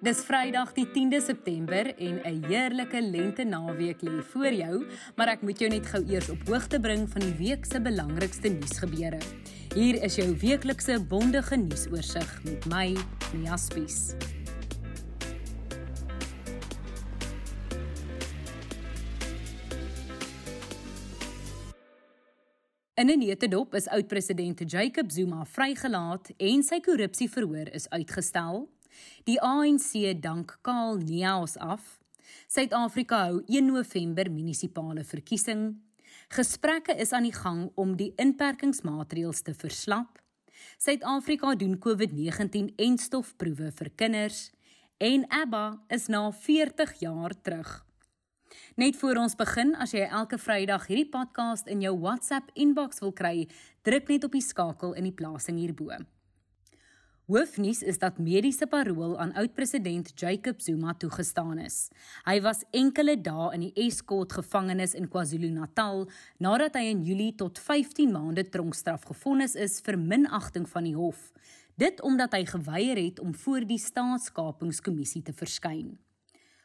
Dis Vrydag die 10de September en 'n heerlike lente naweek lê voor jou, maar ek moet jou net gou eers op hoogte bring van die week se belangrikste nuusgebeure. Hier is jou weeklikse bondige nuusoorseig met my, Mia Spies. In 'n netedop is oud-president Jacob Zuma vrygelaat en sy korrupsieverhoor is uitgestel. Die ANC dank Kaal Neus af. Suid-Afrika hou 1 November munisipale verkiesing. Gesprekke is aan die gang om die inperkingsmaatreëls te verslap. Suid-Afrika doen COVID-19-enstofproewe vir kinders en ABBA is na 40 jaar terug. Net voor ons begin, as jy elke Vrydag hierdie podcast in jou WhatsApp inbox wil kry, druk net op die skakel in die plasing hierbo. Hoofnuus is dat mediese parol aan oud-president Jacob Zuma toegestaan is. Hy was enkele dae in die Escort gevangenis in KwaZulu-Natal nadat hy in Julie tot 15 maande tronkstraf gefonnis is vir minagting van die hof. Dit omdat hy geweier het om voor die staatskapingskommissie te verskyn.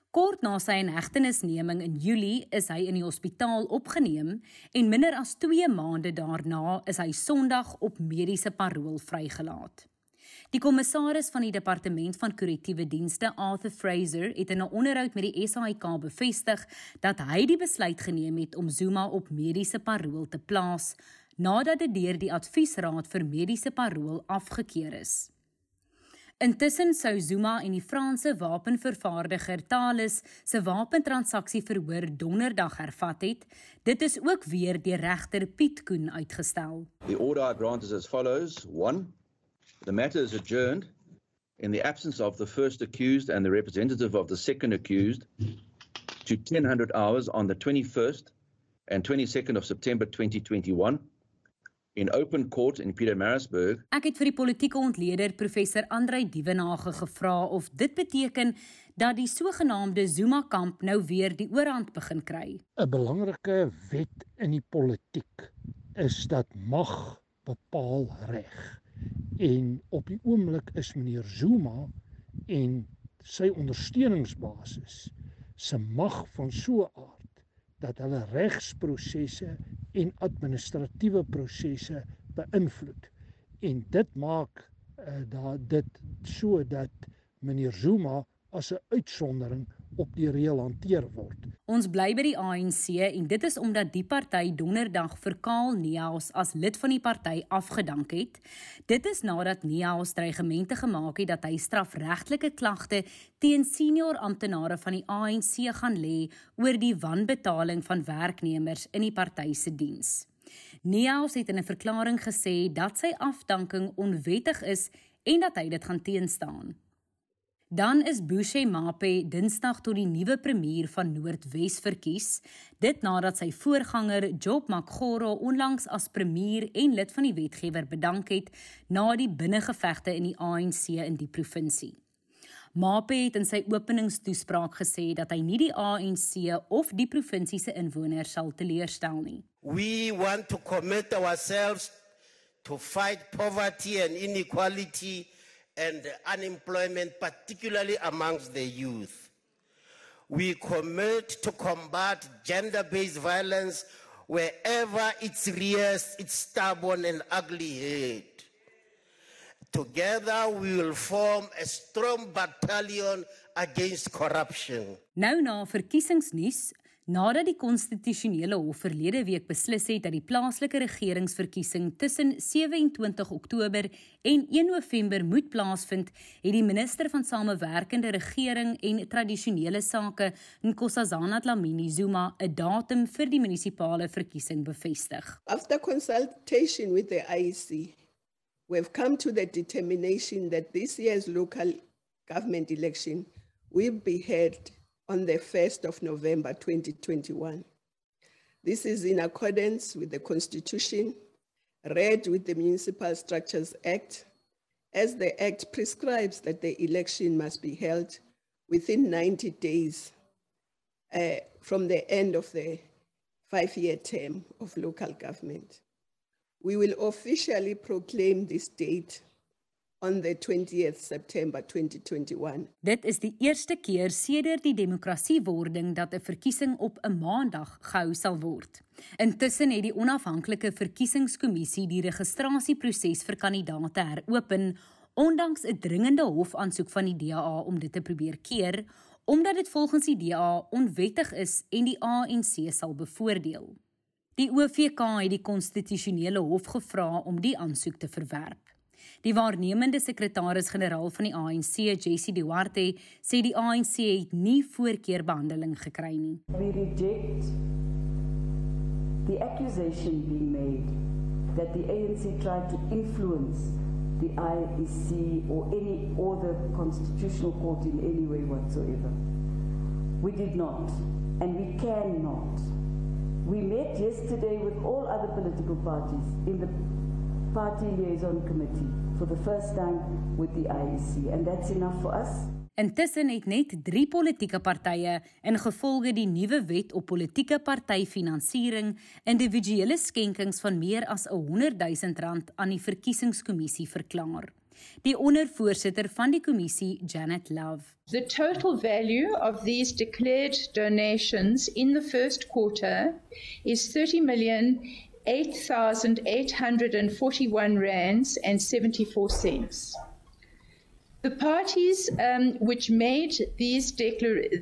Kort na sy inhegtenisneming in Julie is hy in die hospitaal opgeneem en minder as 2 maande daarna is hy Sondag op mediese parol vrygelaat. Die kommissaris van die departement van korrektiewe dienste, Arthur Fraser, het in 'n onderhoud met die SAIK bevestig dat hy die besluit geneem het om Zuma op mediese parol te plaas nadat dit deur die adviesraad vir mediese parol afgekeur is. Intussen sou Zuma en die Franse wapenvervaardiger Thales se wapentransaksie verhoor donderdag hervat het. Dit is ook weer deur regter Piet Koen uitgestel. The order I grant is as follows: 1 The matter is adjourned in the absence of the first accused and the representative of the second accused to 1000 hours on the 21st and 22nd of September 2021 in open court in Pietermaritzburg. Ek het vir die politieke ontleder professor Andrei Dievenage gevra of dit beteken dat die sogenaamde Zuma kamp nou weer die oorhand begin kry. 'n Belangrike wet in die politiek is dat mag bepaal reg en op die oomblik is meneer Zuma en sy ondersteuningsbasis se mag van so 'n aard dat hulle regsprosesse en administratiewe prosesse beïnvloed en dit maak uh, dat dit sodat meneer Zuma as 'n uitsondering op die reël hanteer word. Ons bly by die ANC en dit is omdat die party donderdag vir Kaal Neus as lid van die party afgedank het. Dit is nadat Neus dreigemente gemaak het dat hy strafregtelike klagte teen senior amptenare van die ANC gaan lê oor die wanbetaling van werknemers in die party se diens. Neus het in 'n verklaring gesê dat sy afdanking onwettig is en dat hy dit gaan teenstaan. Dan is Bushe Mape Dinsdag tot die nuwe premier van Noordwes verkies, dit nadat sy voorganger Job Makgoro onlangs as premier en lid van die wetgewer bedank het na die binnengevegte in die ANC in die provinsie. Mape het in sy openingstoespraak gesê dat hy nie die ANC of die provinsie se inwoners sal teleurstel nie. We want to commit ourselves to fight poverty and inequality and unemployment, particularly amongst the youth. We commit to combat gender based violence wherever it rears its stubborn and ugly head. Together, we will form a strong battalion against corruption. Nou na verkiesingsnuus, Nadat die konstitusionele hof verlede week beslis het dat die plaaslike regeringsverkiesing tussen 27 Oktober en 1 November moet plaasvind, het die minister van Samewerkende Regering en Tradisionele Sake, Nkosazana Dlamini Zuma, 'n datum vir die munisipale verkiesing bevestig. After consultation with the IEC, we've come to the determination that this year's local government election will be held on the 1st of November 2021. This is in accordance with the Constitution, read with the Municipal Structures Act, as the Act prescribes that the election must be held within 90 days uh, from the end of the five year term of local government. We will officially proclaim this date on the 20th September 2021. Dit is die eerste keer sedert die demokrasiewording dat 'n verkiesing op 'n maandag gehou sal word. Intussen het die onafhanklike verkiesingskommissie die registrasieproses vir kandidaate heropen ondanks 'n dringende hofaansoek van die DA om dit te probeer keer omdat dit volgens die DA onwettig is en die ANC sal bevoordeel. Die OVK het die konstitusionele hof gevra om die aansoek te verwerp. Die waarnemende sekretaris-generaal van die ANC, Jessie Duarte, sê die ANC het nie voorkeurbehandeling gekry nie. We reject the accusation being made that the ANC tried to influence the IEC or any other constitutional court in any way whatsoever. We did not, and we cannot. We met yesterday with all other political parties in the party liaison committee for the first time with the IEC, and that's enough for us. Intussen het net 3 politieke partye ingevolge die nuwe wet op politieke partyfinansiering individuele skenkings van meer as 100 000 rand aan die verkiesingskommissie verklaar. Die ondervoorsitter van die kommissie, Janet Love. The total value of these declared donations in the first quarter is 30 million 8,841 rands and 74 cents. The parties um, which made these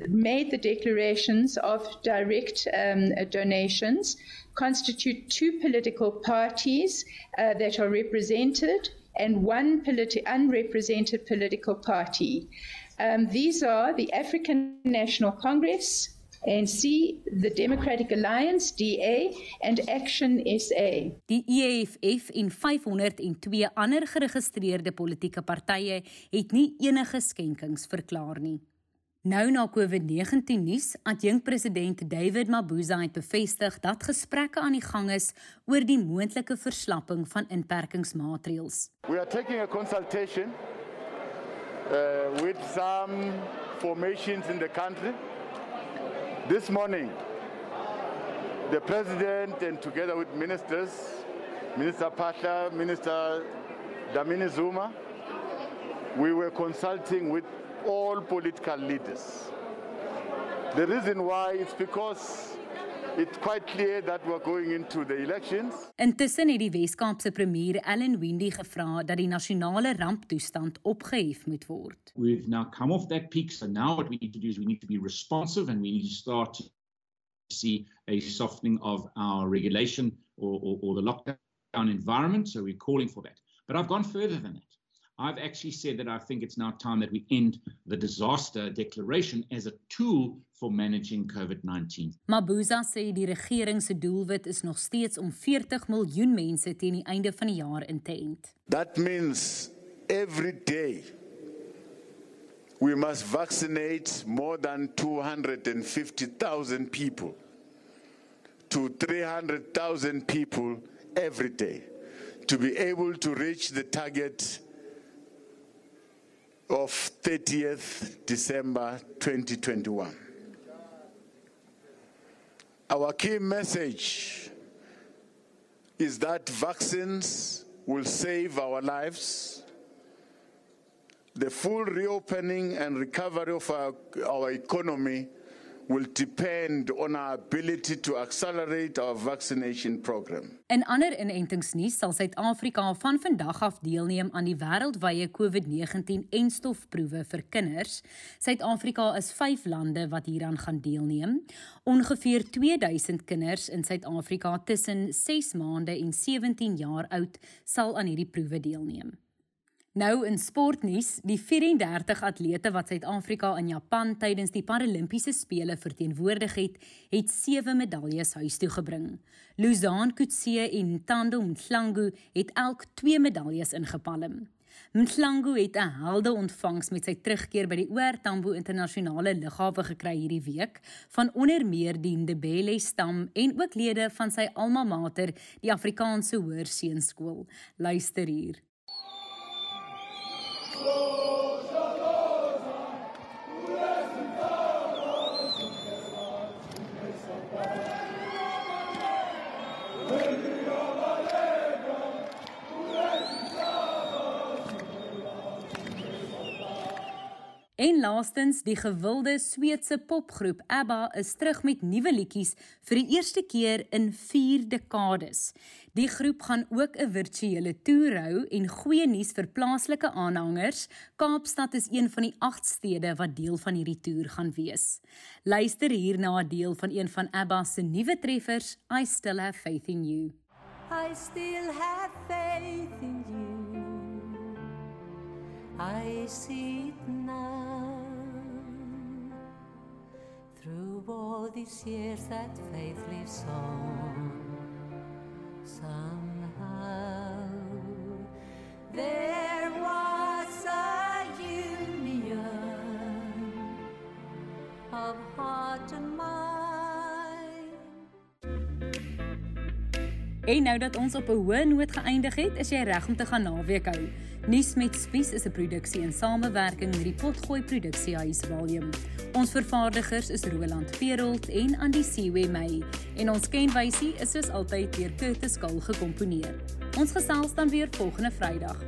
made the declarations of direct um, donations constitute two political parties uh, that are represented and one politi- unrepresented political party. Um, these are the African National Congress, ANC, the Democratic Alliance, DA, and Action SA. Die EFF en 502 ander geregistreerde politieke partye het nie enige skenkings verklaar nie. Nou na COVID-19 nuus, adjunkpresident David Mabuza het bevestig dat gesprekke aan die gang is oor die moontlike verslapping van inperkingsmaatreëls. We are taking a consultation uh, with some formations in the country. This morning, the president and together with ministers, Minister Pasha, Minister Damini Zuma, we were consulting with all political leaders. The reason why is because it's quite clear that we're going into the elections. Intussen het die Wes-Kaapse premier Ellen Wendy gevra dat die nasionale ramptoestand opgehef moet word. We've now come off that peak, so now what we need to do is we need to be responsive and we need to start to see a softening of our regulation or, or, or the lockdown environment. So we're calling for that. But I've gone further than that. I've actually said that I think it's now time that we end the disaster declaration as a tool for managing COVID-19. Mabuza sê die regering se doelwit is nog steeds om 40 miljoen mense teen die einde van die jaar in te ent. That means every day we must vaccinate more than 250,000 people to 300,000 people every day to be able to reach the target of 30th December 2021. Our key message is that vaccines will save our lives. The full reopening and recovery of our, our economy will depend on our ability to accelerate our vaccination program. In ander inentingsnuus sal Suid-Afrika van vandag af deelneem aan die wêreldwye COVID-19 enstofproewe vir kinders. Suid-Afrika is 5 lande wat hieraan gaan deelneem. Ongeveer 2000 kinders in Suid-Afrika tussen 6 maande en 17 jaar oud sal aan hierdie proewe deelneem. Nou in sportnuus, die 34 atlete wat Suid-Afrika in Japan tydens die Paralimpiese spele verteenwoordig het, het 7 medaljes huis toe gebring. Luzan Kutse en Tando Mhlangu het elk 2 medaljes ingepalm. Mhlangu het 'n helde ontvangs met sy terugkeer by die OR Tambo Internasionale Lughawe gekry hierdie week van onder meer die Ndebele stam en ook lede van sy alma mater, die Afrikaanse Hoërseunskool. Luister hier. En laastens, die gewilde Sweedse popgroep ABBA is terug met nuwe liedjies vir die eerste keer in 4 dekades. Die groep gaan ook 'n virtuele toer hou en goeie nuus vir plaaslike aanhangers. Kaapstad is een van die 8 stede wat deel van hierdie toer gaan wees. Luister hier na 'n deel van een van ABBA se nuwe treffers, I Still Have Faith in You. I still have faith in you. I see it now. Through all these years, that faith lives on. Somehow, En nou dat ons op 'n hoë noot geëindig het, is jy reg om te gaan naweek hou. Nuus met Spies is 'n produksie in samewerking met die Potgooi Produksiehuis Volume. Ons vervaardigers is Roland Perolt en Andy Siwe May en ons kenwysie is soos altyd deur Curtis Kal gekomponeer. Ons gesels dan weer volgende Vrydag.